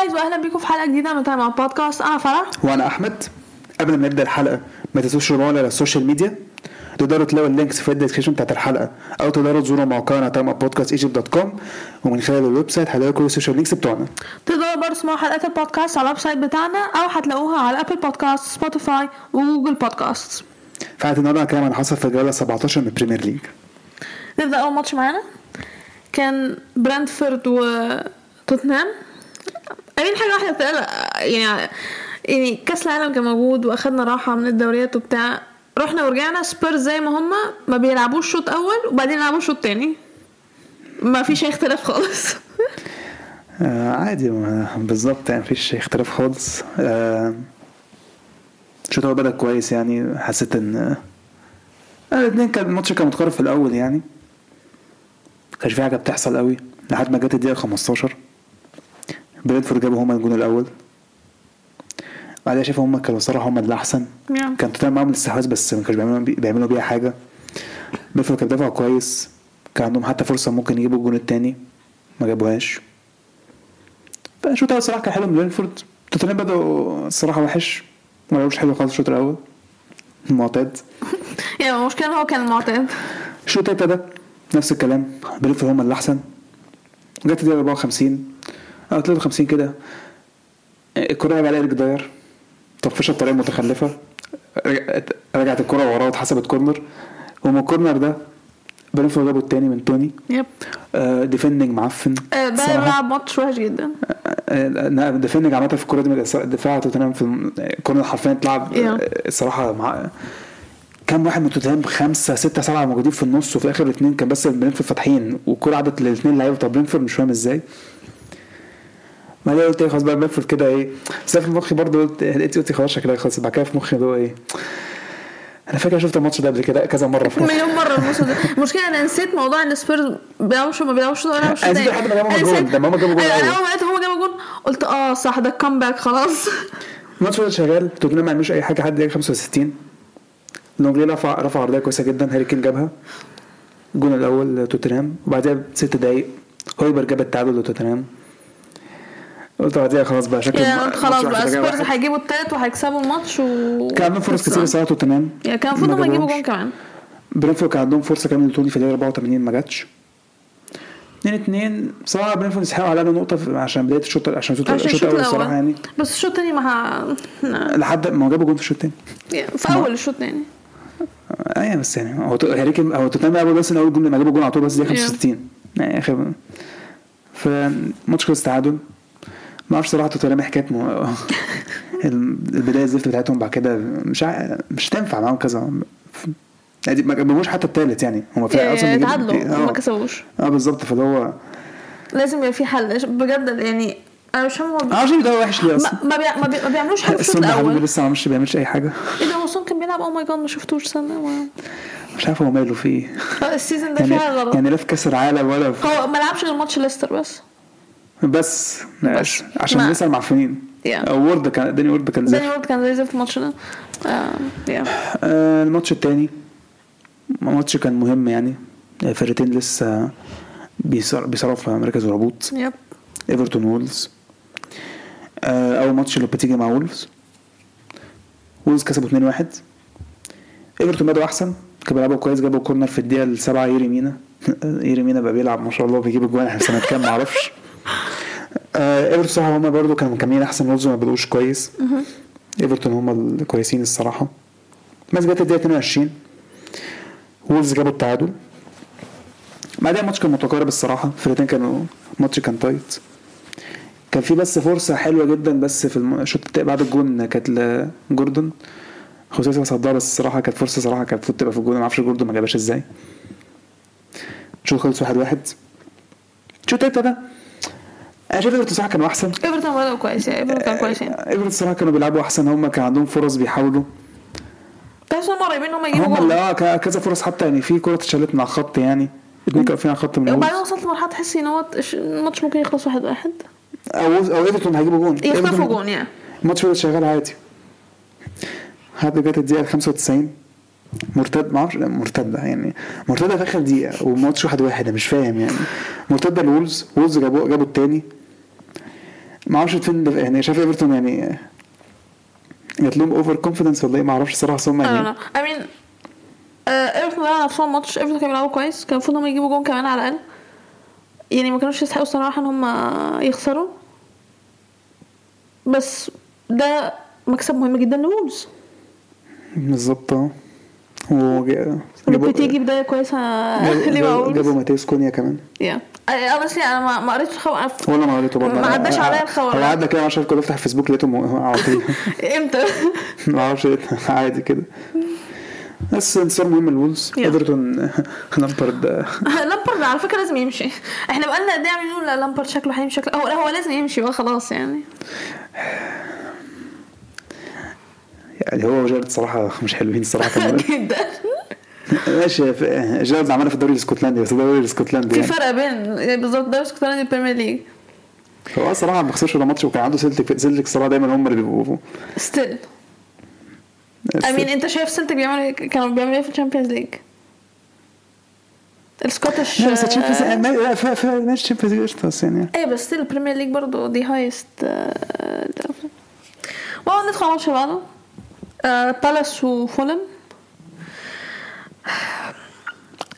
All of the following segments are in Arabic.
guys واهلا بيكم في حلقة جديدة من تايم بودكاست أنا فرح. وأنا أحمد. قبل ما نبدأ الحلقة ما تنسوش تتابعونا على ال social media تقدروا تلاقوا ال links في ال description بتاعت الحلقة. أو تقدروا تزوروا موقعنا تايم podcast Egypt dot com ومن خلال ال website هتلاقوا كل ال social links بتوعنا. تقدروا برضه تسمعوا حلقات البودكاست على ال website بتاعنا أو هتلاقوها على Apple Podcasts Spotify و Google Podcasts فحلقه النهارده هنتكلم عن حصل في الجولة 17 من ال Premier League نبدأ أول ماتش معانا. كان برنتفورد وتوتنهام قايلين حاجة واحدة بتقال يعني يعني كأس العالم كان موجود وأخدنا راحة من الدوريات وبتاع. رحنا ورجعنا سبيرز زي ما هما ما بيلعبوش شوط أول وبعدين يلعبوا شوط تاني. ما فيش أي اختلاف خالص. آه عادي بالظبط يعني مفيش اختلاف خالص. آه الشوط الأول بدأ كويس يعني حسيت إن آه الاثنين كان الماتش كان متقارب في الأول يعني. كانش في حاجة بتحصل قوي لحد ما جت الدقيقة 15 برينفورد جابوا هما الجون الأول. بعدها شايف هما كانوا صراحة هما اللي أحسن. كان توتنهام معاهم الاستحواذ بس ما كانوش بيعملوا بي- بيعملوا بيها حاجة. برينفورد كان دافع كويس. كان عندهم حتى فرصة ممكن يجيبوا الجون التاني. ما جابوهاش. فالشوط الأول الصراحه كان حلو من برينفورد توتنهام بدأوا الصراحه وحش. ما لعبوش حلو خالص الشوط الأول. المعتاد يعني المشكلة هو كان معتاد. الشوط التاني ده نفس الكلام. برينفورد هم اللي أحسن. جت الدقيقة 54 أو 53 كده. الكرة رجع على ايريك داير طفشها بطريقه متخلفة. رجعت- الكرة وراه واتحسبت corner. ومن ال corner ده برينفورد جابوا التاني من توني. yep. آه defending معفن. آه،. لعب ماتش وحش جدا. آه، defending عامة في الكورة دي دفاع توتنهام في الكورة حرفيا اتلعب. آه، الصراحة مع كام واحد من توتنهام؟ خمسة ستة سبعة موجودين في النص وفي الآخر الاثنين كان بس برينفورد فاتحين. والكورة عدت للاثنين لعيبة بتوع برينفورد مش فاهم إزاي. بعدين قلت إيه؟ خلاص بقى برينفورد كده إيه؟ بس في مخي برضه قلت لقيت قلت خلاص شكلها خلاص بعد كده في مخي اللي هو إيه؟ أنا فاكر شفت الماتش ده قبل كده كذا مرة في مخي مليون مرة الموسم ده. المشكلة أنا نسيت موضوع إن سبيرز بيلعبوش ما بيلعبوش بيلعبوش أنا نسيت لحد ما جابوا جول. لما جابوا جول أنا أول. أول ما لقيت هما جابوا جول قلت آه صح ده ال comeback خلاص. الماتش فضل شغال. توتنهام ما عملوش أي حاجة لحد دقيقة 65 لونجلي رفع رفع عرضيه كويسة جدا. هاري كين جابها. الجون الأول توتنهام وبعدها بست دقايق. هويبر جاب التعادل لتوتنهام. قلت بعدها خلاص بقى شكل يعني قلت خلاص بقى سبيرز. هيجيبوا التالت وهيكسبوا الماتش و كان عندهم فرص كتير صراحة توتنهام يعني كان المفروض هما يجيبوا. جون كمان. برينفورد كان عندهم فرصة كمان لتوني في الدقيقه 84 ما جاتش. 2 2 بصراحه برينفورد يستحقوا على نقطة عشان بداية الشوط عشان الشوط الأول الصراحة يعني. بس الشوط التاني ما ه... لا. لحد ما هو جابوا جون في الشوط الثاني يعني في أول الشوط التاني أيوه بس يعني هو هاري كين هو توتنهام لعبوا بس اول جول ما جابوا جول على طول بس دي Yeah. 65 يعني اخر فماتش خلص تعادل. ما أعرفش صراحة توتنهام حكايه مو... البداية الزفت بتاعتهم بعد كده مش ع... مش تنفع معاهم كذا. يعني ما جابوش حتى الثالث يعني. هم في يعني بيجيب- اتعادلوا آه. ما كسبوش. آه بالظبط. فاللي هو لازم يبقى في حل. بجد يعني أنا مش ما أعرفش ده وحش ليه أصلا. ما ما, بيع... ما, بي... ما بيعملوش حاجة في الشوط الأول. لسه ما عملش بيعملش أي حاجة. إيه ده؟ هو سون كان بيلعب؟ oh my God ما شفتوش. سنه ما... مش عارف هو ماله فيه. ال season ده يعني فيها غلط. يعني لا في كأس العالم ولا في هو ما لعبش غير ماتش ليستر بس. بس بس. عشان لسه معفنين Yeah. وورد كان داني وورد كان زي داني وورد كان زي زفت الماتش ده آه، يا آه الماتش التاني. ماتش كان مهم يعني. فرقتين لسه بيصار- بيصارعوا في مركز الهبوط yep ايفرتون وولز آه أول ماتش اللي بتيجي مع وولفز وولز كسبوا 2-1 ايفرتون بدأوا أحسن. كانوا بيلعبوا كويس. جابوا corner في الدقيقة السابعة. ييري مينا. ييري مينا بقى بيلعب ما شاء الله بيجيب اجوان إحنا سنة كام؟ معرفش آه إيفرتون صراحة هم برضو كانوا مكملين أحسن وولفز ما بدأوش كويس. إيفرتون هم الكويسين الصراحة. بس جت الدقيقة 22 وولفز جابوا التعادل. بعدها الماتش كان متقارب الصراحة. الفرقتين كانوا الماتش كان tight. كان في بس فرصة حلوة جدا بس في الشوط التاني بعد الجون كانت لجوردون خوسيه صدها بس الصراحة كانت فرصة صراحة كانت المفروض تبقى في الجون. ما أعرفش جوردون ما جابهاش إزاي. الشوط خلص واحد واحد. الشوط التاني ده أنا شايف إيفرتون كانوا أحسن. إيفرتون بدأوا كويس يعني إيفرتون كان كويسين إيفرتون الصراحه كانوا بيلعبوا أحسن. هم كان عندهم فرص بيحاولوا. بس هم قريبين إن هم يجيبوا هم اللي آه كذا فرص حتى يعني. في كرة اتشالت من على الخط يعني. اتنين كانوا على الخط من وبعدين. وصلت لمرحله تحسي إن هو الماتش ممكن يخلص واحد واحد. أو أو إيفرتون هيجيبوا جون. يخطفوا جون يعني الماتش فضل شغال عادي. لحد جت الدقيقة 95 مرتد ما أعرفش لا، مرتدة يعني. مرتدة في آخر دقيقة والماتش واحد واحد مش فاهم يعني. مرتدة لوولفز. وولفز جابوا جابوا التاني. ما أعرفش فين ده يعني شايف إيفرتون يعني جات لهم over confidence ولا إيه؟ ما أعرفش الصراحه هم يعني. Know. I mean إيفرتون ضيعوا نفسهم ماتش إيفرتون كانوا بيلعبوا كويس. كان المفروض هم يجيبوا جون كمان على الأقل. يعني ما كانوش يستحقوا الصراحه إن هم يخسروا. بس ده مكسب مهم جدا لولز بالظبط. آه بتيجي بداية كويسة. ليه مع جابوا ماتيوس كونيا كمان. Yeah. honestly أنا ما ما قريتش الخبر ولا ما قريته برضه. ما عداش عليا الخبر. هو عدى كده عشان كنت بفتح فيسبوك لقيته على طول. إمتى؟ ما أعرفش. عادي كده. بس انتصار مهم للولز. إيفرتون لامبرد لامبرد على فكرة لازم يمشي. إحنا بقالنا قد إيه عاملين نقول لا لامبرد شكله هيمشي؟ شكله هو لا هو لازم يمشي بقى خلاص يعني. هو وجيرارد صراحة مش حلوين الصراحة جدا. ماشي في- جيرارد عملها في الدوري الإسكتلندي بس الدوري الإسكتلندي في يعني. فرق بين بالظبط دوري اسكتلندي البريمير ليج. هو الصراحه ما خسرش ولا ماتش وكان عنده سيلتيك سيلتيك الصراحه دايما هم اللي بيبقوا still mean أنت شايف سيلتيك بيعملوا إيه- كانوا بيعملوا إيه في الشامبيونز ليج؟ ال Scottish لا بس تشامبيونز لا ف- ف- ماشي تشامبيونز ليج بس يعني. إيه بس still البريمير ليج برضه دي highest wow ندخل على الماتش اللي بعده بالاس وفولهام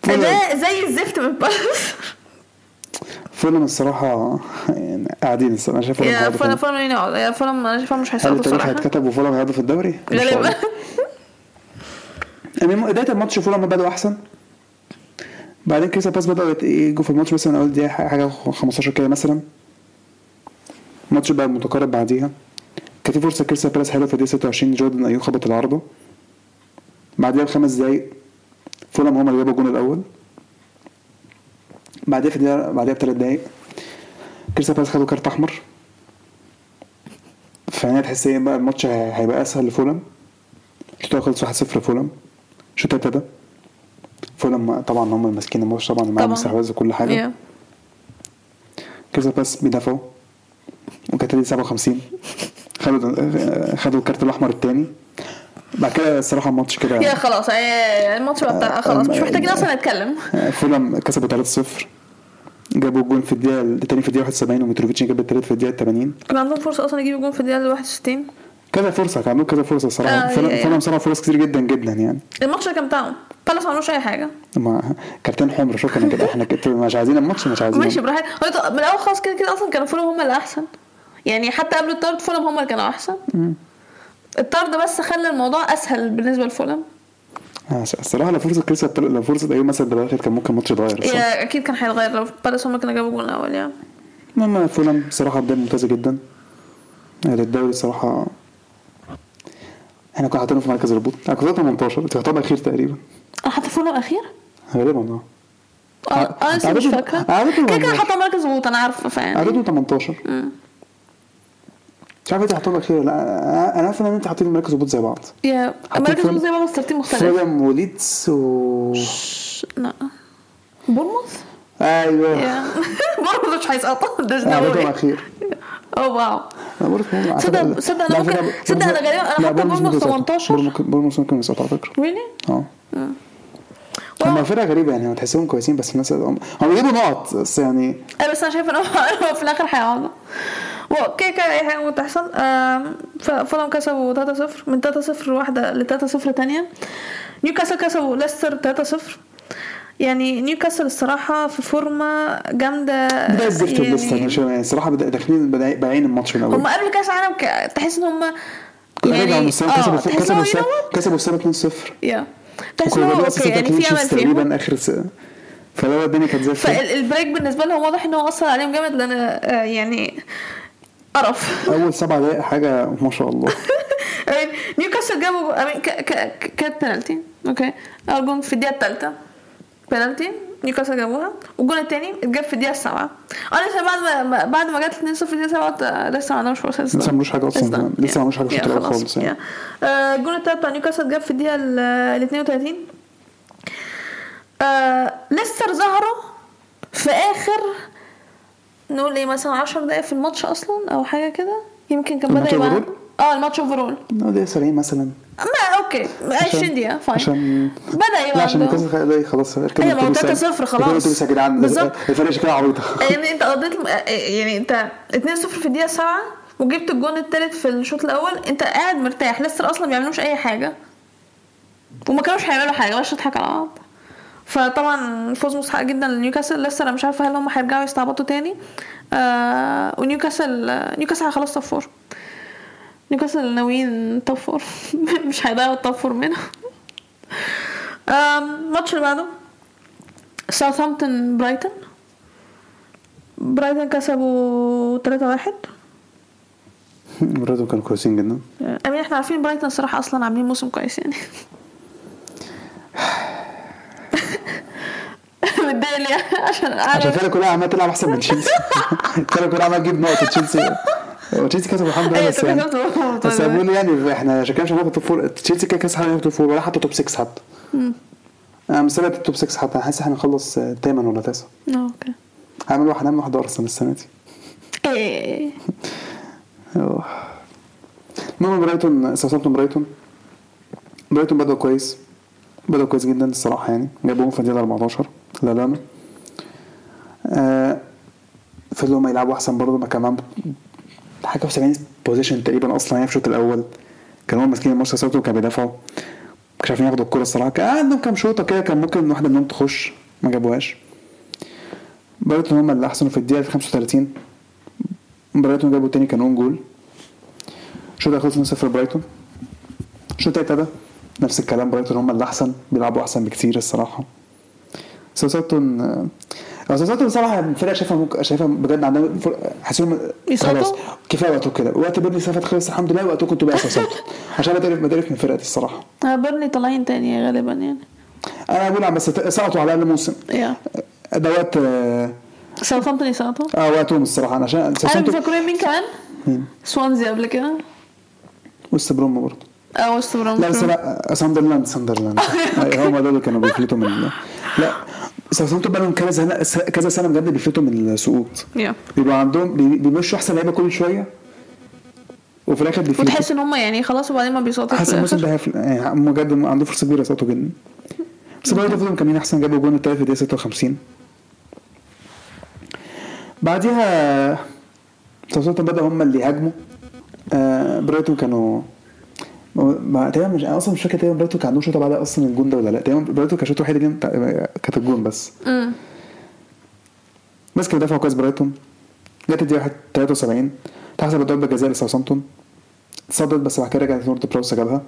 ده زي الزفت من بالاس فولهام الصراحة يعني قاعدين الصراحة أنا شايف فولهام yeah فولهام yeah فولهام أنا شايفها مش هل هيسقطوا التاريخ الصراحة. هيتكتب وفولهام هيقعدوا في الدوري؟ غالبا. يعني بداية الماتش فولهام بدأوا أحسن. بعدين كريستال بالاس بدأوا يجوا في الماتش مثلا اول دقيقه حاجة 15 كده مثلا. الماتش بقى متقارب بعديها. كان في فرصة كريستال بالاس حلوة في الدقيقة 26 جوردن أيو خبط العارضه بعديها بخمس دقايق فولهام هم اللي جابوا الجون الأول. بعديها في الدقيقه بعديها بثلاث دقايق كريستال بالاس خدوا كارت أحمر. فهنا تحس إيه بقى الماتش هي- هيبقى أسهل لفولهام. الشوط الأول خلص 1-0 لفولهام. الشوط ابتدى فولهام طبعا هم اللي ماسكين الماتش طبعا معاهم. استحواذ وكل حاجة. Yeah. كريستال بالاس بيدافعوا. وكانت دي 57 خدوا خدوا الكارت الأحمر الثاني بعد كده الصراحة الماتش كده yeah خلاص إيه، الماتش بقى بتاع خلاص مش أم- محتاجين أصلا نتكلم. فولهام كسبوا 3-0 جابوا الجون في الدقيقة الثاني في الدقيقة 71 وميتروفيتش جاب الثالث في الدقيقة 80 كان عندهم فرصة أصلا يجيبوا جون في الدقيقة 61 كذا فرصة كان عندهم كذا فرصة الصراحة. آه، فولهام صنعوا فرص كتير جدا جدا يعني. الماتش كان بتاعهم. بالاس ما عملوش أي حاجة. ما كارتين حمر شكرا كده إحنا كده مش عايزين الماتش مش عايزين. ماشي براحتك. من الأول خالص كده كده أصلا كانوا فولهام هم اللي احسن يعني حتى قبل الطرد فولهام هم اللي كانوا أحسن. الطرد بس خلى الموضوع أسهل بالنسبة لفولهام. آه، الصراحة لو فرصة كريستال لو فرصة أيو مثلا بالاخر كان ممكن الماتش يتغير أكيد كان هيتغير لو بالاس هم كانوا جابوا جول الأول يعني المهم فولم بصراحه بداية ممتازة جدا. يعني الدوري الصراحه إحنا كنا حاطينه في مركز الهبوط. أنا كنت 18 تعتبر أخير تقريبا. أنا حتى فولم أخير؟ غالبا آه. آه أنا لسه مش فاكرة. كده كده. حاطة مركز هبوط أنا عارفة فاهم عددهم 18 مش عارف انت حاطين اخير لا أنا عارف إن أنت حاطين مركز الهبوط زي بعض. يا مركز هبوط زي بعض بس ترتيب مختلف فولم وليدز ولا. بورنموث؟ أيوه. بورنموث مش هيسقطوا. ده عددهم اخير oh wow. هم- تصدق أنا لا، ممكن- تصدق أنا غالباً بورنموث ممكن يسقط. 18. بورنموث- بورنموث ممكن يسقط على فكرة. really آه. هم فرقة غريبة يعني تحسهم كويسين بس الناس هم هم بيجيبوا نقط بس يعني أنا بس أنا شايفة إن هو في الآخر هيقعدوا وكده كده أي حاجة ممكن تحصل. فولهام كسبوا 3-0 من 3-0 واحدة ل 3-0 تانية. نيوكاسل كسبوا ليستر 3-0 يعني نيوكاسل الصراحة في فورمة جامدة. ده الزفت يعني لسه يعني الصراحة بدا- داخلين بايعين الماتش من هم الأول. قبل كأس العالم تحس إن هم من السنة كسبوا كسبوا السنة؟ كسبوا السنة 2-0 yeah تحس إن هو okay ستة يعني في أمل تقريبا آخر سنه فل و الدنيا كانت زي الفل. فال break بالنسبة لهم واضح إن هو اثر عليهم جامد لأن آه، يعني قرف. أول سبع دقائق حاجة ما شاء الله. نيوكاسل جابوا كانت penalty okay. اول جون في الدقيقة الثالثه بنالتي نيوكاسل جابوها. والجون الثاني اتجاب في الدقيقة السابعة. أنا لسه بعد ما- بعد ما جت 2-0 في الدقيقة السابعة لسه ما عندهمش فرصة لسه ما عملوش حاجة أصلاً. كمان. لسه ما عملوش حاجة في الشوط الأول خالص يعني. يعني الجون الثالث بتاع نيوكاسل جاب في الدقيقة ال 32 آه، ليستر ظهروا في آخر نقول إيه مثلا 10 دقايق في الماتش أصلا أو حاجة كده؟ يمكن كان بدأ يبقى؟ آه الماتش overall no دقيقة 70 مثلا. ما okay. 20 دقيقة fine عشان بدأ يبقى عشان نيوكاسل ده خلاص اركبوا أيوة، ما هو الأتوبيس 3-0 خلاص. يا جدعان. بالظبط. الفرق شكلها عبيطة يعني أنت قضيت الم- يعني أنت 2-0 في الدقيقة 7 وجبت الجون التالت في الشوط الأول أنت قاعد مرتاح. لسه أصلا ما بيعملوش أي حاجة. وما كانوش هيعملوا حاجة بس تضحك على بعض فطبعا الفوز مستحق جدا لنيوكاسل. لسه أنا مش عارفة هل هم هيرجعوا يستعبطوا تاني. آه ونيوكاسل آه، نيوكاسل هيخلص top four نيوكاسل ناويين top four مش هيضيعوا ال top four منهم. آم، الماتش اللي بعده. ساوثهامبتون برايتون. برايتون كسبوا 3-1 برضه كانوا كويسين جدا. I mean إحنا عارفين برايتون الصراحه أصلا عاملين موسم كويس يعني. ليه عشان عشان عارف الفرقة كلها عمالة تلعب أحسن من تشيلسي. الفرقة كلها عمالة تجيب نقطة تشيلسي. تشيلسي كسب الحمد لله بس يعني بس يعني إحنا عشان كده مش هناخد top four تشيلسي كده كاس هناخد top four ولا حتى top 6 حتى. أنا مستبعد ال top 6 حتى. أنا حاسس إحنا هنخلص تامن ولا تاسع. okay. هعمل واحد هنعمل واحد أرسنال السنة دي. إيه. المهم برايتون ساوثهامبتون برايتون. برايتون بدأوا كويس. بدأوا كويس جدا الصراحة يعني. جابوهم في الدقيقة 14 لا لا آه فضلوا ما يلعبوا أحسن برضه ما كان معاهم حاجة في 70 possession تقريبا أصلا يعني في الشوط الأول. كانوا هم ماسكين الماتش ساوثهامبتون كانوا بيدافعوا. مش عارفين ياخدوا الكورة الصراحة. كان عندهم كام شوطة كده كان ممكن واحدة منهم تخش ما جابوهاش. برايتون هم اللي أحسنوا في الدقيقة 35 برايتون جابوا تاني كان own goal الشوط الأول خلص 2-0 برايتون. الشوط ابتدى نفس الكلام برايتون هم اللي أحسن بيلعبوا أحسن بكتير الصراحة. ساوثهامبتون آه، ساوثهامبتون صراحة الفرقه شايفها ممكن شايفها بجد عندها حاسسهم؟ خلاص كفاية وقته كده وقت بيرنلي سافت خلص الحمد لله وقتكم أنتوا بقى ساوثهامبتون عشان بتعرف بتعرف من فرقتي الصراحة. آه، بيرنلي طالعين تاني غالبا يعني. أنا بقول بس سقطوا على الأقل موسم. وقت آه ساوثهامبتون يسقطوا؟ آه، وقتهم الصراحة. أنا عشان ساوثهامبتون فاكرين مين كمان؟ مين؟ سوانزي قبل كده. وست بروم برضه. آه وست بروم. لا بس لا ساندرلاند ساندرلاند هم دول كانوا بيفلتوا من لا ساوثهامبتون بقى لهم كذا سنة كذا سنة بجد بيفلتوا من السقوط. يا بيبقى عندهم بي- بيمشوا أحسن لعيبة كل شوية وفي الآخر بيفلتوا. وتحس إن هم يعني خلاص وبعدين ما بيسقطوش حاسس الموسم ده يعني هم بجد عندهم فرصة كبيرة يسقطوا جدا. بس برضه فضلوا مكملين أحسن جابوا الجون التالت في الدقيقة 56 بعديها ساوثهامبتون بدأوا هم اللي يهاجموا آه برايتون كانوا ما تقريبا مش أنا أصلا مش فاكر تقريبا برايتون كان عندهم شوطه بعدها أصلا الجون ده ولا لأ. تقريبا برايتون كان شوط وحيد جدا كانت الجون بس. امم كان دفعوا كويس برايتون جت الدقيقة 73 اتحسبت ضربة جزاء لساوثهامبتون اتصدت بس بعد كده رجعت وورد براوس جابها.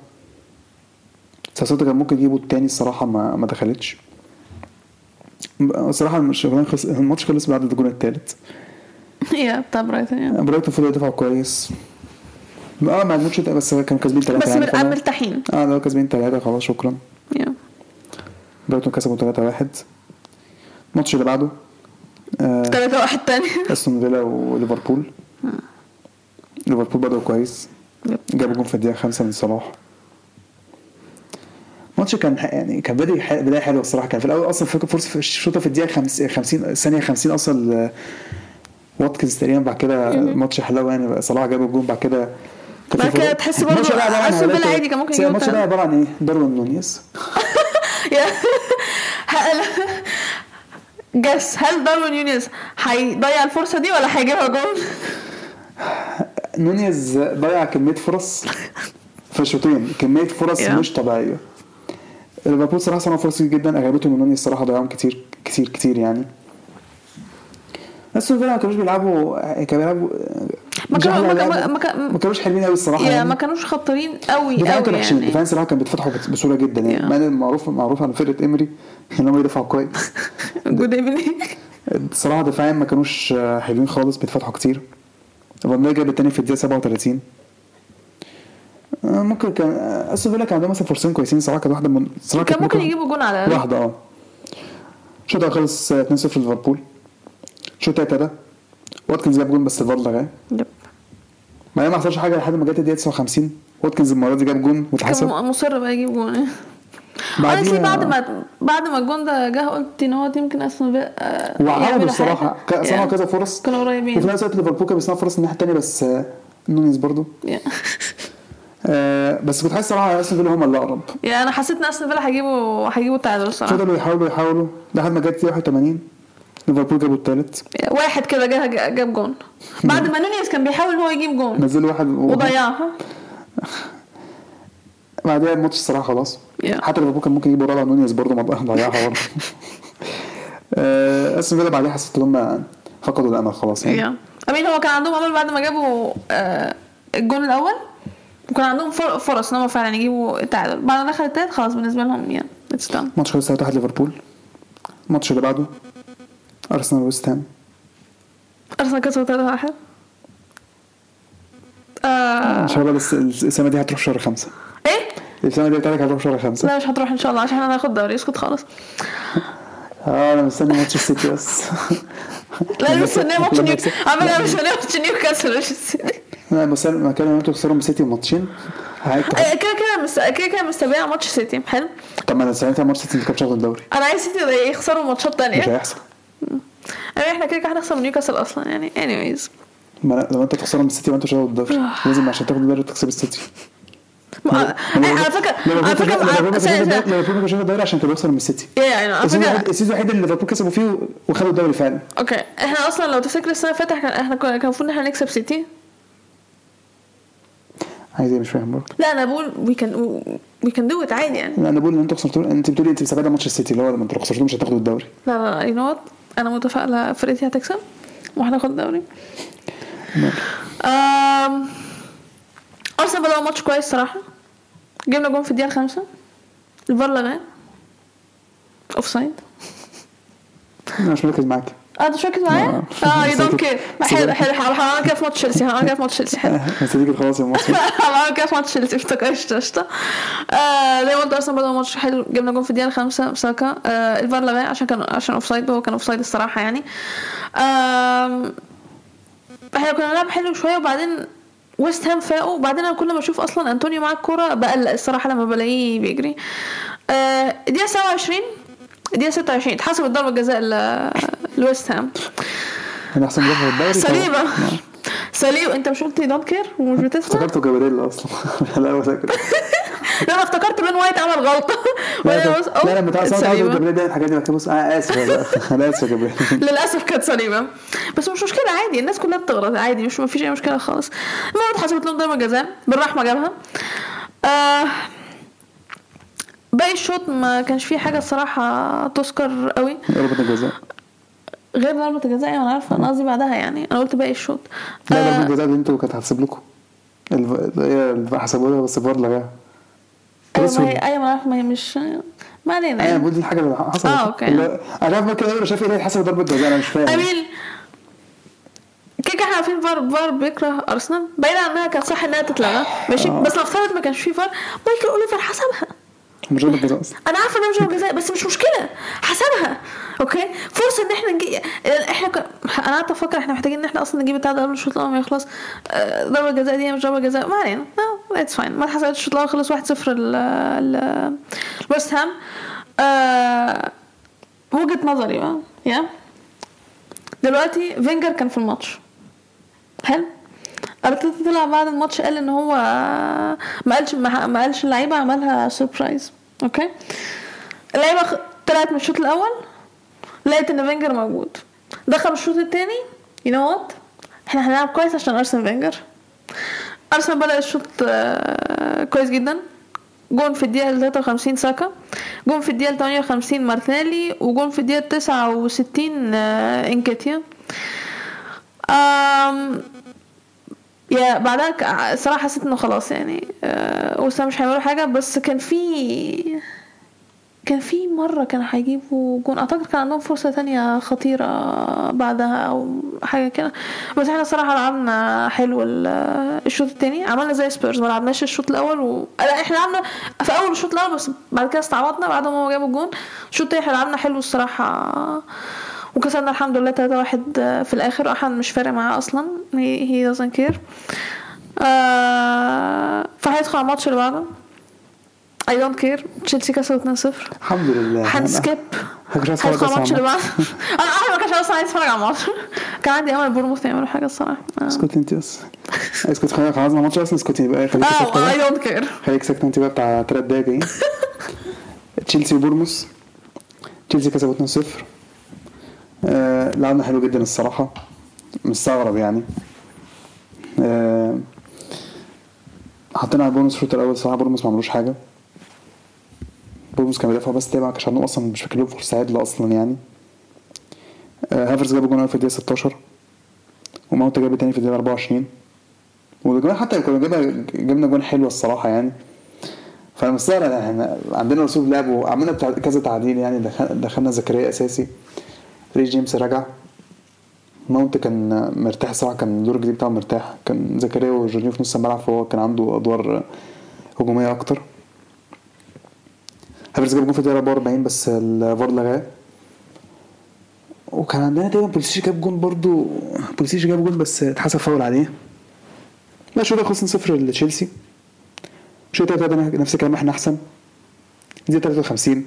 ساوثهامبتون كان ممكن يجيبوا التاني الصراحة ما ما دخلتش. الصراحة الماتش خلص بعد الجون التالت. يا بتاع برايتون يا. برايتون فضلوا يدافعوا كويس. آه ما ده بس كانوا كاسبين ثلاثة بس يعني مر- مرتاحين آه لو كاسبين ثلاثة خلاص شكرا. يا. برايتون كسبوا 3 1 الماتش اللي بعده آه 3 واحد تاني. أستون فيلا وليفربول. ليفربول بدأوا كويس. جابوا جون في الدقيقة خمسة من صلاح. الماتش كان يعني كان بداية ح- بداية حلوة الصراحة. كان في الأول أصلا فرصة في الشوطة في الدقيقة خمس- 50 الثانية 50 أصلا آه، واتكنز تقريبا بعد كده الماتش حلو يعني. صلاح جاب الجون بعد كده بعد كده تحس برضه فيلا عادي كان ممكن يجيبوا الماتش ده. عبارة عن إيه؟ داروين نونيز يا هل جس هل داروين نونيز هيضيع الفرصة دي ولا هيجيبها جول؟ نونيز ضيع كمية فرص في الشوطين كمية فرص. مش طبيعية ليفربول صراحة صنعوا فرص كتير جدا أغلبيتهم من نونيز الصراحة ضيعهم كتير كتير كتير يعني أستون فيلا ما كانوش بيلعبوا كانوا بيلعبوا ما كانوا- ما كان- كان- كانوش حلوين قوي الصراحة يا يعني. ما كانوش خطرين قوي قوي وحشين. يعني. دفاعهم صراحة كانوا بيتفتحوا بسهولة جدا يعني. مع معروف معروف عن فرقة إيمري إن هم يدافعوا كويس. جود ايفنينج الصراحة دفاعيا ما كانوش حلوين خالص بيتفتحوا كتير. فان جاب التاني في الدقيقة 37 آه، ممكن كان آه، أستون فيلا كان عندهم مثلا فرصتين كويسين. صراحة كانت واحدة من صراحة كان كانت ممكن يجيبوا جون على الأقل. واحدة آه. الشوط خلص آه، 2-0 ليفربول الشوط التالت واتكنز جاب جون بس الفار لغاه. yep. بعدين ما حصلش حاجة لحد ما جت الدقيقة 59 واتكنز المرة دي جاب جون واتحسب كان مصر بقى يجيب جون. honestly بعد ما بعد ما الجون ده جه قلت إن هو يمكن أستون فيلا وعملوا صنعوا Yeah. كذا فرص. كانوا وفي قريبين نفس الوقت ليفربول كان بيصنع فرص الناحية التانية بس آه، نونيز برضو. Yeah. آه بس كنت حاسس صراحة أستون فيلا هم اللي أقرب. يعني أنا حسيت إن أستون فيلا هيجيبوا هيجيبوا التعادل الصراحة. فضلوا يحاولوا يحاولوا لحد ما جت 81 ليفربول جابوا الثالث واحد كده جه جاب جون. بعد ما نونيز كان بيحاول إن هو يجيب جون. نزلوا واحد وضيعها. بعدها الماتش الصراحة خلاص. Yeah. حتى ليفربول كان ممكن يجيبوا رابع نونيز برضه ما ضيعها برضه. آه، أستون فيلا بعدها حسيت إن هم فقدوا الأمل خلاص يعني. يا أمين هو كان عندهم أمل بعد ما جابوا آه، الجون الأول؟ وكان عندهم فر- فرص إن هم فعلا يجيبوا التعادل. بعد ما دخل التالت خلاص بالنسبة لهم يعني it's done ماتش خلص 3 1 ليفربول. الماتش اللي بعده. أرسنال ويست هام. أرسنال كسبوا 3 1 آه. ان شاء الله بس السنة دي هتروح شهر خمسة. إيه؟ السنة دي بتاعتك هتروح شهر خمسة. لا مش هتروح إن شاء الله عشان إحنا هناخد دوري اسكت خالص. آه أنا مستني ماتش السيتي بس. لا مستنيه ماتش لما نيو يكسب- على فكره أنا مستنيه ماتش نيوكاسل مش السيتي لا بس أنا كان أنتوا تخسروا من السيتي ماتشين. آه، كده كده. كده كده مستبيع ماتش سيتي حلو. طب ما أنا ساعتها ماتش السيتي ما كانش واخد الدوري. أنا عايز سيتي يخسروا ماتشات مش تانية هيحصل. يعني إحنا كده كده هنخسر من نيوكاسل أصلا يعني anyways. ما أنا- لو أنت تخسروا من السيتي وانت مش واخد الدوري لازم عشان تاخد الدوري تكسب السيتي. آه، على فكرة على فكرة ليفربول آه، كانش واخد الدوري عشان كان بيخسر من السيتي. فكرة الوحيد- اللي ليفربول كسبوا فيه وخدوا الدوري فعلا. okay إحنا أصلا لو تفتكر السنة اللي فاتت إحنا كان المفروض إن إحنا نكسب سيتي. عايز إيه مش فاهم برضه. لا أنا بقول we can we can do it عادي يعني. لا أنا بقول إن أنتوا خسرتوا انت بتقولي أنت مستبعده ماتش السيتي اللي هو لما أنتوا خسرتوه مش هتاخدوا الدوري. لا لا you know أنا متفائلة. فرقتي هتكسب وهناخد الدوري. أرسنال بدأوا ماتش كويس صراحة. جبنا جون في الدقيقة الخامسه الفار لغاه offside أنا مش مركز معاك. آه انت مش مركز معايا؟ آه. آه you don't care حلو حلو حلو هعمل كده في ماتش تشيلسي هعمل كده في ماتش تشيلسي حلو بس تيجي خلاص الماتش هعمل كده في ماتش تشيلسي افتكرت قشطه آه، زي ما قلت ارسنال بدأوا ماتش حلو جبنا جون في الدقيقه الخامسه ساكا آه الفار لغاه عشان كان عشان offside هو كان offside الصراحه يعني إحنا كنا بنلعب حلو شوية وبعدين ويست هام فاقوا وبعدين أنا كل ما أشوف أصلا انطونيو معاه الكوره بقلق الصراحه لما بلاقيه بيجري آه، الدقيقه 27 الدقيقه 26 اتحسبت ضربه جزاء لويست هام. أنا أحسن مدافع في الدوري سليمه طبعاً. سليم أنت مش قلت don't care ومش بتسمع افتكرته جابريل أصلا. لا هو فاكر. لا أنا افتكرت بن وايت عمل غلطة. لا بص- لا لما سليمة. جابريل بيعمل الحاجات دي بس أنا آسف. أنا آسف يا جابريل للأسف كانت سليمة. بس مش مشكلة عادي الناس كلها بتغلط عادي مش مفيش أي مشكلة خالص. المهم اتحسبت لهم ضربه جزاء بن رحمة جابها. آه باقي الشوط ما كانش فيه حاجة الصراحة تذكر قوي. ضربة الجزاء غير ضربة الجزاء أنا عارفة أنا قصدي بعدها يعني. أنا قلت باقي الشوط. لا آه، ضربة الجزاء دي أنتوا كانت هتحسب لكم. هي اللي حسبوها لها بس الفار لغاها أيوه ما هي أيوه ما عارفه ما هي مش ما علينا أنا يعني. بقول دي الحاجة اللي حصلت. okay. اللي- أنا عارف كده أنا شايف إيه اللي حسب ضربة جزاء أنا مش فاهم. امين كده كده إحنا عارفين فار فار بيكره أرسنال. بعيدا عن انها كان صح إنها تتلغى ماشي. آه. بس نفترض ما كانش فيه فار مايكل أوليفر حسبها. ضربة جزاء أنا عارفة إنها ضربه جزاء بس مش مشكلة. حسبها okay؟ فرصة إن إحنا نجي إحنا ك... أنا قعدت أفكر إحنا محتاجين إن إحنا أصلا نجيب التعادل قبل الشوط الأول ما يخلص. آه، ضربة جزاء دي مش ضربة جزاء. ما علينا. no it's fine ما اتحسبتش الشوط الأول خلص 1-0 ل ل ويست هام آه، وجهة نظري بقى يا دلوقتي فينجر كان في الماتش. حلو؟ أرتيتا طلع بعد الماتش قال إن هو ما قالش ما قالش اللعيبة عملها surprise okay اللعيبة طلعت من الشوط الأول لقيت إن فينجر موجود. دخل الشوط الثاني you know what إحنا هنلعب كويس عشان أرسين فينجر. ارسنال بدأ الشوط آه، كويس جدا. جون في الدقيقة 53 ساكا. جون في الدقيقة 58 مارتينيلي. وجون في الدقيقة 69 آه، إنكيتيا. أم يا بعدها الصراحة حسيت إنه خلاص يعني آه، وسام مش هيعملوا حاجة بس كان في كان في مرة كانوا هيجيبوا جون. أعتقد كان عندهم فرصة تانية خطيرة بعدها أو حاجة كده. بس إحنا صراحة لعبنا حلو ال- الشوط التاني. عملنا زي سبيرز ما لعبناش الشوط الأول و... لا إحنا لعبنا في أول الشوط الأول بس بعد كده استعوضنا بعد ما جابوا الجون. الشوط التاني إحنا لعبنا حلو الصراحة. وكسبنا الحمد لله 3 واحد في الآخر. أحد مش فارق معاه أصلا. He, he doesn't care. آه فهيدخل على الماتش اللي بعده I don't care. تشيلسي كسبوا 2-0 الحمد لله. هن skip هيدخل أتفرج الماتش اللي أصلا بعده أنا احمد ما كانش أصلا عايز أتفرج على الماتش كان عندي أمل بورنموث يعملوا حاجة الصراحة. آه. اسكت انت بس. اسكت خلينا خلصنا الماتش أصلا اسكتي بقى خليك ساكته I don't care خليك ساكته انت بقى بتاع ثلاث دقايق. تشيلسي وبورنموث تشيلسي كسبوا 2-0 آه لعبنا حلو جدا الصراحة. مستغرب يعني. آه حطينا على بورنموث الشوط الأول. الصراحه بورنموث ما عملوش حاجة. بورنموث كان بيدافع بس تابع عندهم أصلا مش فاكر لهم فرصه عدله أصلا يعني. آه هافرز جاب جون أول في الدقيقة 16 وماونت جاب تاني في الدقيقة 24 وكمان حتى كنا جبنا جبنا جون حلوة الصراحة يعني. فأنا مستغرب إحنا عندنا أسلوب لعب وعملنا كذا تعديل يعني. دخل- دخلنا زكريا أساسي. ري جيمس رجع. ماونت كان مرتاح الصراحه كان الدور الجديد بتاعه مرتاح. كان زكريا وجورجينيو في نص الملعب فهو كان عنده أدوار هجومية أكتر. هافرز جاب جون في الدقيقة 44 بس الفار لغاه. وكان عندنا تقريبا بوليسيش جاب جون برضو. بوليسيش جاب جون بس اتحسب فاول عليه. لا الشوط ده خلص 0 لتشيلسي. التالت ده نفس الكلام إحنا أحسن. دي 53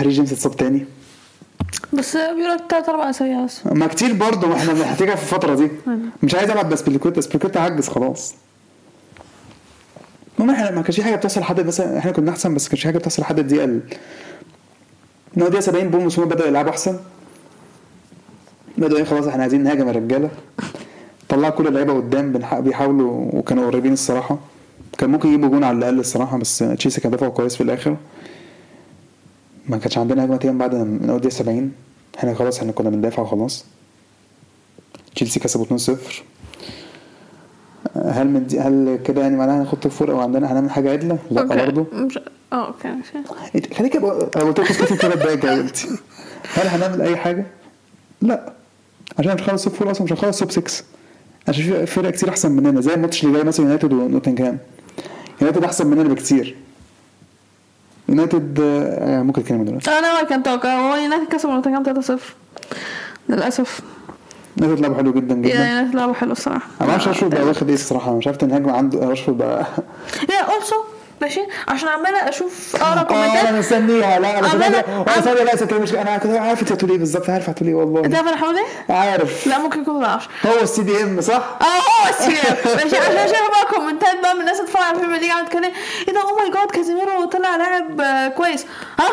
ري جيمس اتصاب تاني. بس بيقول لك تلات أربع اسابيع بس ما كتير برضه ما إحنا محتاجها في الفترة دي. مش عايز العب بأزبليكويتا أزبليكويتا عجز خلاص. المهم إحنا ما كانش في حاجة بتحصل لحد مثلا إحنا كنا أحسن بس ما كانش في حاجة بتحصل لحد الدقيقة ال- إن هو الدقيقه 70 بورنموث هم بدأوا يلعبوا أحسن. بدأوا إيه خلاص إحنا عايزين نهاجم يا رجاله طلعوا كل اللعيبة قدام بيحاولوا وكانوا قريبين الصراحة. كان ممكن يجيبوا جون على الأقل الصراحة بس تشيلسي كان دفعه كويس في الآخر. ما كانش عندنا هجمه تقريبا بعد من أول دقيقة 70 إحنا خلاص إحنا كنا بندافع وخلاص. تشيلسي كسبوا 2-0 هل من دي هل كده يعني معناها هناخد top four أو عندنا هنعمل حاجة عدلة؟ لأ. برضه آه أوكي انت خليك أنا قلت لك اسكتي ثلاث دقايق يا بنتي هل هنعمل أي حاجة؟ لأ. عشان مش هنخلص top four أصلا مش هنخلص top 6 عشان في فرق كتير أحسن مننا زي الماتش اللي جاي مثلا يونايتد ونوتنجهام يونايتد أحسن مننا بكتير. يونايتد آه، ممكن نتكلم دلوقتي. أنا كان توقع هو يونايتد كسب نوتنجهام 3-0 للأسف. يونايتد لعبوا حلو جدا جدا. يونايتد لعبوا حلو الصراحة. أنا ما أعرفش راشفورد بقى واخد إيه الصراحة. مش عارف تنهاج عنده راشفورد بقى لا also ماشي؟ عشان عمالة أشوف اقرا آه كومنتات أنا مستنيها. لا أنا عمالة- فاكر أنا لا ستة مش أنا كنت عارف انت هتقول إيه بالظبط. عارف هتقول إيه أنت والله عارف أنا حاول إيه؟ عارف. لا ممكن يكون ما بعرفش هو ال CDM صح؟ آه هو السيريال ماشي عشان شايف بقى كومنتات بقى من الناس بتتفرج على الفيلم دي قاعدة تتكلم إيه ده؟ oh my god كازيميرو طلع لاعب آه، كويس. ها؟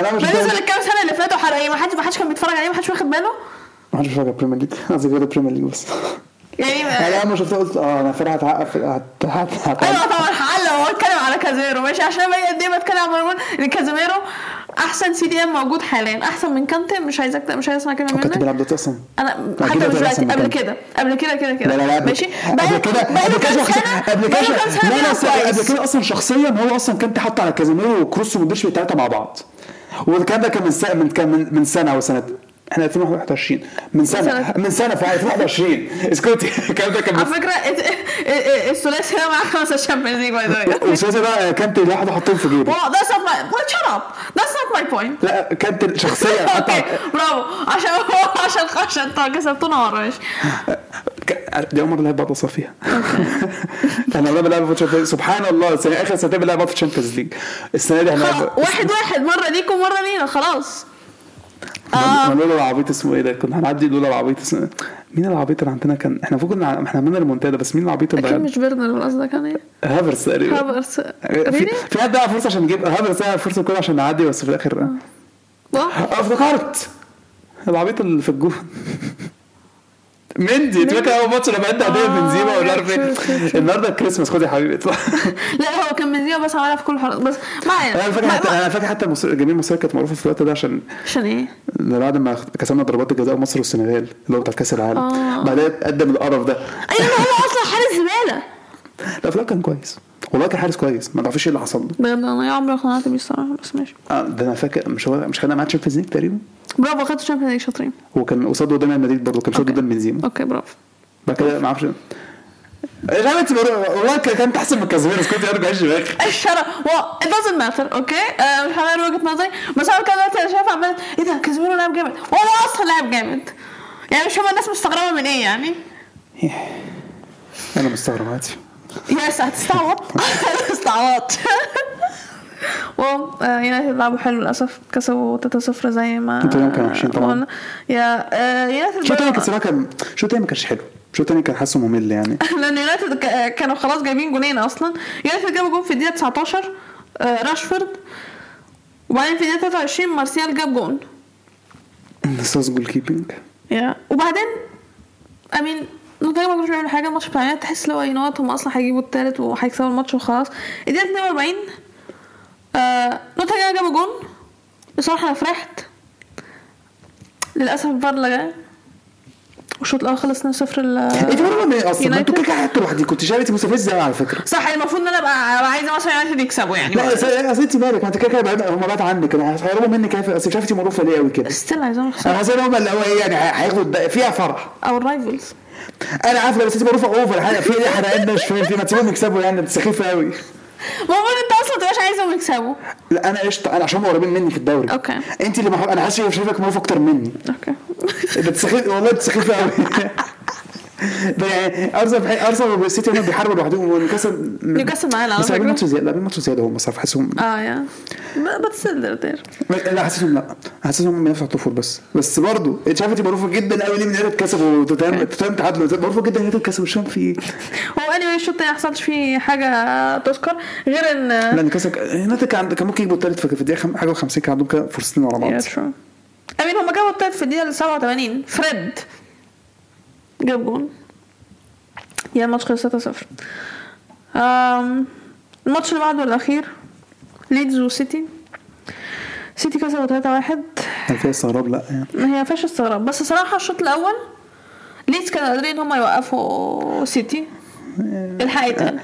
أنا مش بالنسبة للكام سنة اللي فاتوا حرق إيه ما حدش ما حدش كان بيتفرج عليه ما حدش واخد باله؟ ما حدش بيتفرج على ال Premier League قصدي غير ال Premier League بس. يعني أنا أول ما شفتها قلت آه أنا فرقه هتعقف هت- هت- هت- أيوه طبعا وهو اتكلم على كازيميرو ماشي؟ عشان بقى قد إيه بتكلم على إن كازيميرو أحسن CDM موجود حاليا. أحسن من كانتي مش عايزك مش عايز أسمع كلمة هو منك. بيلعب دلوقتي أصلا أنا حتى مش دلوقتي قبل كانتي. كده. قبل كده كده كده. لا لا ماشي؟ قبل كده قبل كده قبل كده قبل كده أصلا شخصيا هو أصلا كان حط على كازيميرو وكروس ومودريتش الثلاثه مع بعض. والكلام ده كان من سنه من كان من, سنة أو سنه إحنا 2021 من سنة. من سنة في 2021 اسكتي الكلام ده كان على فكرة الثلاثي ده معاه خمسة Champions League by the الاستاذ ده كانت لوحده حطهم في جيبه. That's not my point. Shut up. That's not my point. لا كانت شخصيا حط أوكي برافو. عشان عشان عشان أنتوا كسبتونا مرة ماشي. دي اول مره لعب بعض فيها والله بلعب ماتش سبحان الله السنة آخر سنتين بلعب ماتش Champions League السنة دي هنلعب واحد واحد مرة ليكم مره لينا خلاص. آه. لولا العبيط اسمه إيه ده؟ كنا هنعدي لولا العبيط اسمه مين العبيط اللي عندنا كان؟ إحنا المفروض كنا إحنا عملنا المونتادا بس مين العبيط اللي أكيد مش بيرنر ولا قصدك كان إيه هافرس تقريبا. هافرس. في حد ضيع فرصة عشان نجيب هافرس ضيع فرصة كده عشان نعدي بس في الآخر wow. آه افتكرت. العبيط اللي في الجون. مندي فاكر أول ماتش لما هديه آه، بنزيما ولا عارف إيه. النهارده الكريسماس خد يا حبيبي. اطلع لا هو كان بنزيما بس عملها في كل حركه بس ما أنا فاكر ما- حتى ما- أنا فاكر حتى الجماهير المصريه كانت معروفة في الوقت ده عشان عشان إيه؟ ده بعد ما كسبنا ضربات الجزاء مصر والسنغال اللي هو بتاع كأس العالم. آه. بعدين قدم القرف ده. أيوه هو أصلا حارس زبالة. لا في كان كويس. والله كان حارس كويس. ما تعرفش إيه اللي حصل. له بجد أنا عمري اقتنعت بيه الصراحة بس ماشي. آه، ده أنا فاكر مش هو مش خدنا معاه Champions League تقريبا؟ برافو خدتوا Champions League شاطرين. هو كان قصاده قدام ريال مدريد برضه كان قصاده. قدام بنزيما أوكي برافو. بعد كده ما أعرفش. مش عارف انت والله كان- أحسن من كازيميرو كنت ارجع إيش دماغك الشرع well it doesn't matter أوكي؟ آه مش هغير وجهة نظري. بس أنا كده دلوقتي أنا شايف عمال إيه ده؟ كازيميرو لاعب جامد. هو أصلا لاعب جامد. يعني مش فاهمه الناس مستغربة من إيه يعني؟ أنا مستغرب عادي. yes هتستعوض. استعوض wow آه، يونايتد لعبوا حلو للأسف كسبوا 3-0 زي ما كانوا وحشين طبعاً. yeah آه، يونايتد الشوط الثاني بقى- كان الشوط الثاني ما كانش حلو. الشوط الثاني كان حاسه ممل يعني. لأن يونايتد كانوا خلاص جايبين جونين أصلا. يونايتد جابوا جون في الدقيقة 19 آه، راشفورد وبعدين في الدقيقة 23 مارسيال جاب جون. نصاص goalkeeping yeah. وبعدين I mean نوتنجهام ما كانوش بيعملوا حاجة الماتش بتاع تحس لو يو هم أصلا هيجيبوا التالت وهيكسبوا الماتش وخلاص. الدقيقة 42 آه نوتنجهام جابوا جون. بصراحة أنا فرحت. للأسف الفار لغاه والشوط الأول خلص 2-0 ل انت بره من إيه أصلا ما أنتوا. كده حتى لوحدي كنت شايف مستفز قوي على فكرة. صح المفروض إن أنا ابقى عايزة مثلا يونايتد يكسبوا يعني. لا اصل أنت مالك؟ ما أنت كده كده هم بعاد عنك. أنا هيهربوا منك أصل مش عارف أنت معروفة ليه قوي كده. still عايزاهم أنا يخسروا حاسس إن هم اللي هو إيه يعني هياخدوا فيها فرح. أو ال rivals أنا عارف بس أنت معروفة over في إيه حرقنا مش فاهم في ما تسيبهم يكسبوا يعني. انت سخيفه قوي المفروض انت أصلا متبقاش عايزهم يكسبوا لا أنا قشطة أنا عشان هم قريبين مني في الدوري. أوكي. انت اللي محب... أنا حاسس شايفك معروف أكتر مني. أوكي. انت سخيف والله انت قوي ارسنال ارسنال والسيتي هم بيحاربوا لوحدهم ونيوكاسل نيوكاسل معانا على بس لاعبين. ماتش زيادة لاعبين ماتش زيادة هم صراحة حاسسهم آه yeah. بس still لا حاسسهم لا. حاسسهم ال top four بس. بس برضه انت شايف انت معروفة جدا قوي ليه من يونايتد كسبوا توتنهام توتنهام تعادلوا معروفة جدا يونايتد كسبوا مش فاهم في إيه هو اني الشوط التاني ما حصلش فيه حاجة تذكر غير إن لا نيوكاسل يونايتد كان ممكن يجيبوا الثالث في الدقيقة حاجة و50 كان عندهم كده فرصتين ورا بعض. I mean هما جابوا التالت في الدقيقة 87 فريد. جاب جون yeah الماتش خلص 3-0 أم، الماتش اللي بعده الاخير ليدز وسيتي سيتي كسبوا 3-1 هل فيها استغراب لا يعني ما هي فيهاش استغراب بس صراحة الشوط الأول ليدز كانوا قادرين ان هم يوقفوا سيتي الحقيقة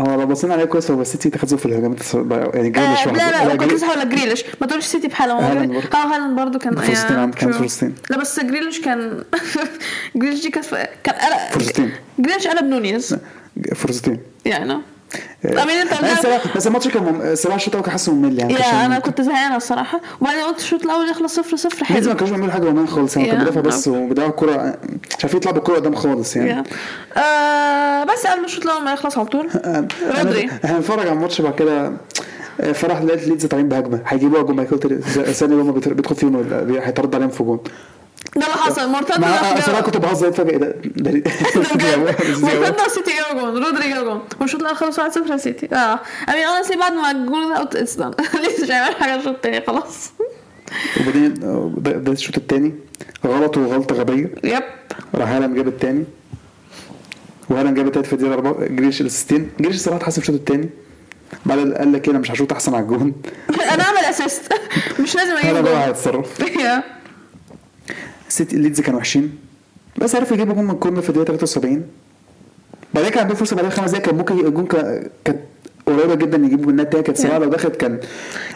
آه لو بصينا عليها كويس هو السيتي تخزوا في الهجمات يعني جريليش آه واحد. لا لا كنت لسه هقول لك جريليش ما تقولش سيتي بحاله هو. آه هالاند برضه كان فرصتين يا عند- كان. فرصتين. لا بس جريليش كان جريليش دي كانت كان فرصتين. جريليش قلب نونيز فرصتين يعني I mean انت لا، الصراحة- بس الماتش كان الصراحه الشوط الأول كان حاسه ممل يعني yeah أنا كنت زهقانه الصراحة. وبعدين قلت الشوط الأول يخلص 0 0 ليدز ما حلو كانوش بيعملوا حاجة رومان خالص يعني كان. بيدافع بس وبيدافع الكوره مش عارفين يطلعوا بالكوره قدام خالص يعني. آه بس قبل الشوط الأول ما يخلص على طول. رودري أنا- إحنا بنتفرج على الماتش بعد كده. آه، فرح لقيت ليدز طالعين بهجمة. هيجيبوها جون مايكل تيري- ثاني يوم بيت- بيدخل فيهم هيترد عليهم في جون. ده اللي حصل. اصل أنا كنت بهزر فجأة. إيه ده ده مرتد سيتي جاب جون رودري جاب جون والشوط الأول خلص 1 0 سيتي. آه. I mean أنا بعد ما الجول ده I thought it's done لسه مش هيعمل حاجة الشوط التاني؟ خلاص. وبعدين آه، ده الشوط الثاني غلط وغلطة غبية. Yep. راح هالاند جاب الثاني وهالاند جاب الثالث في الدقيقة 4 جريليش ال assist ين جريليش الصراحه حاسب الشوط الثاني بعد قال لك أنا مش هشوط أحسن على الجون. أنا أعمل assist مش لازم أجيب هالاند بقى جول السيتي الليدز كانوا وحشين بس عرفوا يجيبوا جون من corner في الدقيقة 73 بعدين كان عندهم فرصة بعدها خمس دقايق كان ممكن الجون كا- كانت قريبة جدا يجيبوا النهايه التانيه كانت سواء لو دخلت كان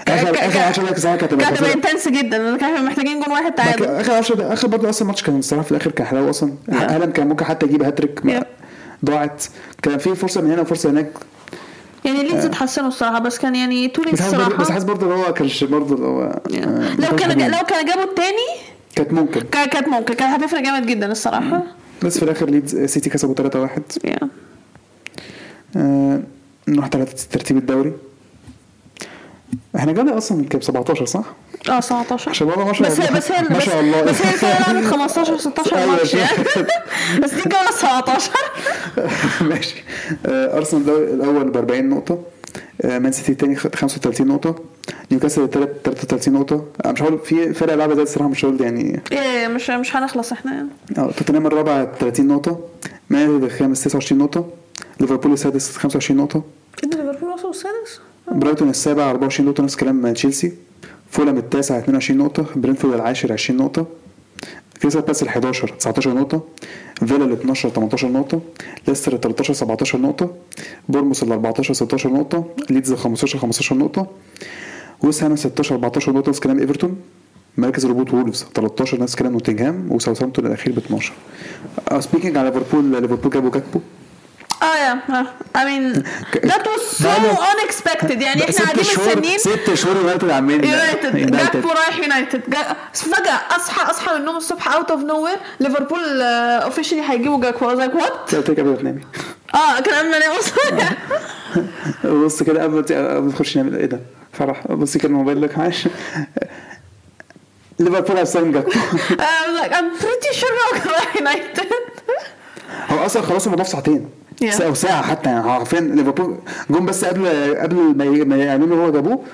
اخر آخر 10 دقايق ساعه كانت هتبقى. intense جدا كانوا محتاجين جون واحد بعد تعادل آخر 10 دقايق آخر برضه أصلا الماتش كان الصراحة في الآخر كان حلاوة أصلا. هالاند كان ممكن حتى يجيب هاتريك. ضاعت كان في فرصة من هنا وفرصة هناك يعني ليدز اتحسنوا الصراحة بس كان يعني حاسس برضه- بس الصراحه حاسس برضه إن هو كانش برضه اللي هو. آه، لو كان حلو. لو كان جابوا التاني كانت ممكن. كان- كانت ممكن. كانت هتفرق جامد جدا الصراحة. بس في الآخر ليدز سيتي كسبوا 3-1 yeah. آه، نروح ترتيب الدوري. إحنا جانا أصلا كام؟ 17 صح؟ آه 17 عشان ما شاء بس الله. بس هي ما شاء الله. بس هي الفرقة لعبت 15 16 أيوة، ماتش يعني. بس دي الجوله 17 ماشي. آه، أرسنال الأول ب 40 نقطة. آه، مان سيتي الثاني 35 نقطة. نيوكاسل الثالث 33 نقطة. أنا مش هقول في فرق لعبة زي الصراحة مش هقول يعني إيه مش مش هنخلص إحنا. يعني آه توتنهام الرابع 30 نقطة. مان يونايتد الخامس 29 نقطة. ليفربول السادس 25 نقطة. إيه ده ليفربول وصلوا السادس؟ برايتون السابع 24 نقطة. نفس كلام تشيلسي. فولهام التاسع 22 نقطة. برينتفورد العاشر 20 نقطة. كريستال بالاس ال 11 19 نقطة. فيلا ال 12 18 نقطة. ليستر ال 13 17 نقطة. بورنموث ال 14 16 نقطة. ليدز ال 15 15 نقطة. ويست هام 16 14 نقطة نفس كلام إيفرتون مركز الهبوط وولفز 13 نفس كلام نوتنجهام وساوثهامبتون الأخير ب 12 speaking على ليفربول ليفربول جابوا كاكبو آه yeah I mean that was so بقاله- unexpected. يعني إحنا قاعدين مستنيين ست شهور يونايتد عاملين يونايتد جاكبو رايح يونايتد جا- فجأة اصحى أصحى من النوم الصبح out of nowhere ليفربول officially هيجيبوا جاكبو. Like what? قلت لك قبل ما تنامي آه كان قبل ما انام أصلا بص كده قبل ما تخش نعمل إيه ده؟ فرح. بص كده الموبايل لك عايش ليفربول هيستلم جاكبو I was like I'm pretty sure هو كان رايح United. هو أصلا خلاص الموضوع في ساعتين. أو ساعة حتى يعني عارفين ليفربول جم بس قبل قبل ما يعلنوا هو جابوه.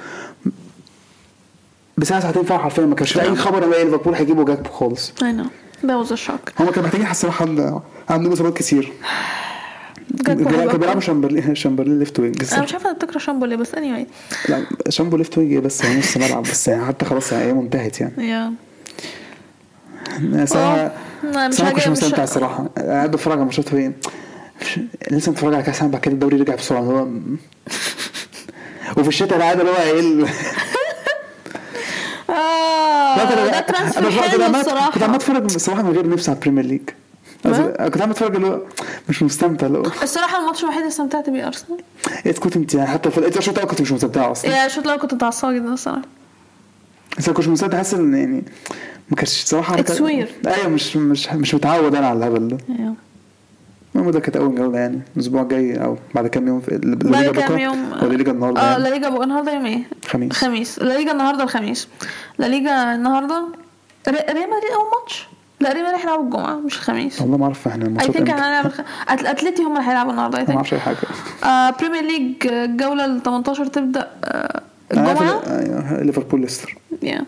بساعة ساعتين فعلا حرفيا ما كانش أي خبر إن ليفربول هيجيبوا جاكبو خالص. I know. That was a shock. هم كانوا محتاجين الصراحه ال- عندهم إصابات كتير. جاكبو كانوا. بيلعبوا شامبرلين شامبرلين left wing أنا مش عارفة بتكره شامبو ليه بس anyway. لا شامبو left wing بس يعني نص ملعب بس يعني حتى خلاص يعني هي منتهت يعني. Yeah. ساعة مش مش- مستمتع الصراحة قاعد بتفرج على ماتشات مش- لسه متفرج على كأس العالم بعد كده الدوري رجع بسرعة. اللي هو وفي الشتاء أنا قاعد اللي هو إيه ال- آه ده transfer حلو الصراحه كنت عمال أتفرج الصراحة من غير نفسي على البريمير ليج كنت عمال اتفرج اللي هو مش مستمتع اللي هو الصراحة الماتش الوحيد اللي استمتعت بيه أرسنال. إيه كنت أنت يعني حتى في الشوط الأول كنت مش مستمتع أصلا؟ yeah شوط لو كنت متعصبة جدا الصراحة. بس أنا كنت مستمتع حاسس إن يعني ما كانش صراحة It's weird. أيوه مش مش مش متعود أنا على الهبل ده. Yeah. المهم ده كانت أول جولة يعني الأسبوع الجاي أو بعد كام يوم في الليجا كام بكره يوم؟ ولا الليجا النهارده آه يعني. لا ليجا بقى النهارده يوم إيه؟ خميس. خميس. لا ليجا النهارده الخميس. لا ليجا النهارده ري- ريال مدريد أول ماتش؟ لا ريال مدريد هيلعبوا الجمعة مش الخميس. والله ما اعرف إحنا اي الماتشات ثينك إمتى. هنلعب أتلتي هم اللي هيلعبوا النهارده اي ما ثينك أعرفش اي حاجة. آه بريمير ليج آه، الجوله ال 18 تبدأ آه عارف الجمعة؟ ال- أيوة، ليفربول ليستر. يا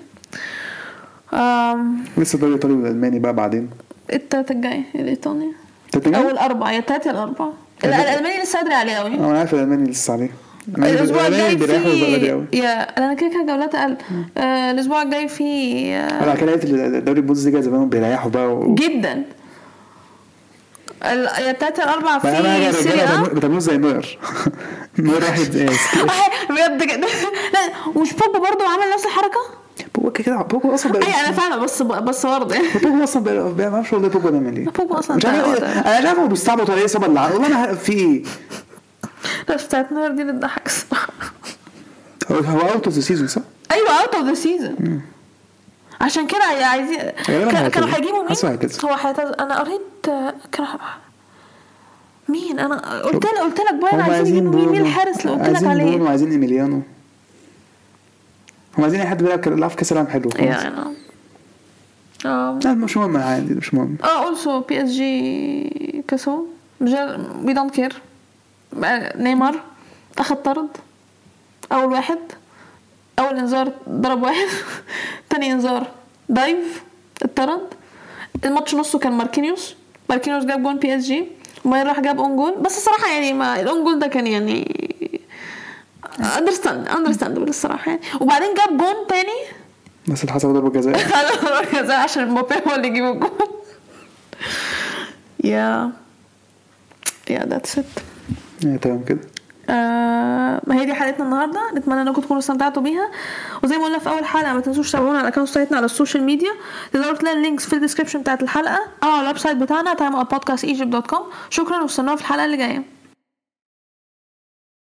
لسه الدوري الايطالي والالماني بقى بعدين؟ التلات الجاي الإيطالي. أو توتنهام الأربعة يا التلات يا الأربعة. لا الألماني لسه ادري عليه قوي أنا عارف الألماني لسه عليه. الأسبوع الجاي في قوي يا أنا كده كده جولات أقل. آه الأسبوع الجاي في آه أنا كده لقيت الدوري البوندسليجا زمان بيريحوا بقى و... جدا. ال- يا بقى أنا في سيريا. بتعملوا- زي نوير. نوير واحد آه، بجد كده. لا مش بوجبا برضه عمل نفس الحركة؟ بوجبا كده بوجبا أصلا بقى اي أنا فاهمة بس بس برضه. بوجبا أصلا بقى ما أعرفش والله بوجبا بيعمل إيه. بوجبا أصلاً مش عارف إيه- أنا مش عارف هو بيستعبط ولا إيه صبر اللي والله أنا في إيه بس بتاعت نوير دي اللي تضحك الصراحة. هو out of the season صح؟ أيوه out of the season عشان كده عايزين كانوا. هيجيبوا مين؟ هو هيعتزل أنا قريت آه، كان مين؟ أنا قلت لك قلت لك هم عايزين عايزين يجيبوا مين؟ مين الحارس اللي قلت لك عايزين عليه؟ وعايزين إيميليانو. هم عايزين أي حد بيلعب بيلعب في كأس العالم حلو أنا آه لا مش مهم عادي مش مهم. آه also PSG كسبوا we don't care نيمار أخد طرد أول واحد أول إنذار ضرب واحد تاني إنذار dive اتطرد الماتش نصه كان ماركينيوس ماركينيوس جاب جون PSG وبعدين راح جاب own goal. بس الصراحة يعني ما ال own goal ده كان يعني understand understandable الصراحة يعني. وبعدين جاب جون تاني. بس اللي حصل ضربة جزاء. زي عشان مبابي هو اللي يجيب الجول yeah yeah that's it يعني تمام كده. آه ما هي دي حلقتنا النهارده. نتمنى إنكم تكونوا استمتعتوا بيها. وزي ما قلنا في أول حلقة ما تنسوش تتابعونا على ال account بتاعتنا على ال social media. تقدروا تلاقي ال links في ال description بتاعت الحلقة أو على ال website بتاعنا timeoutpodcastegypt.com شكرا واستنونا في الحلقة اللي جاية.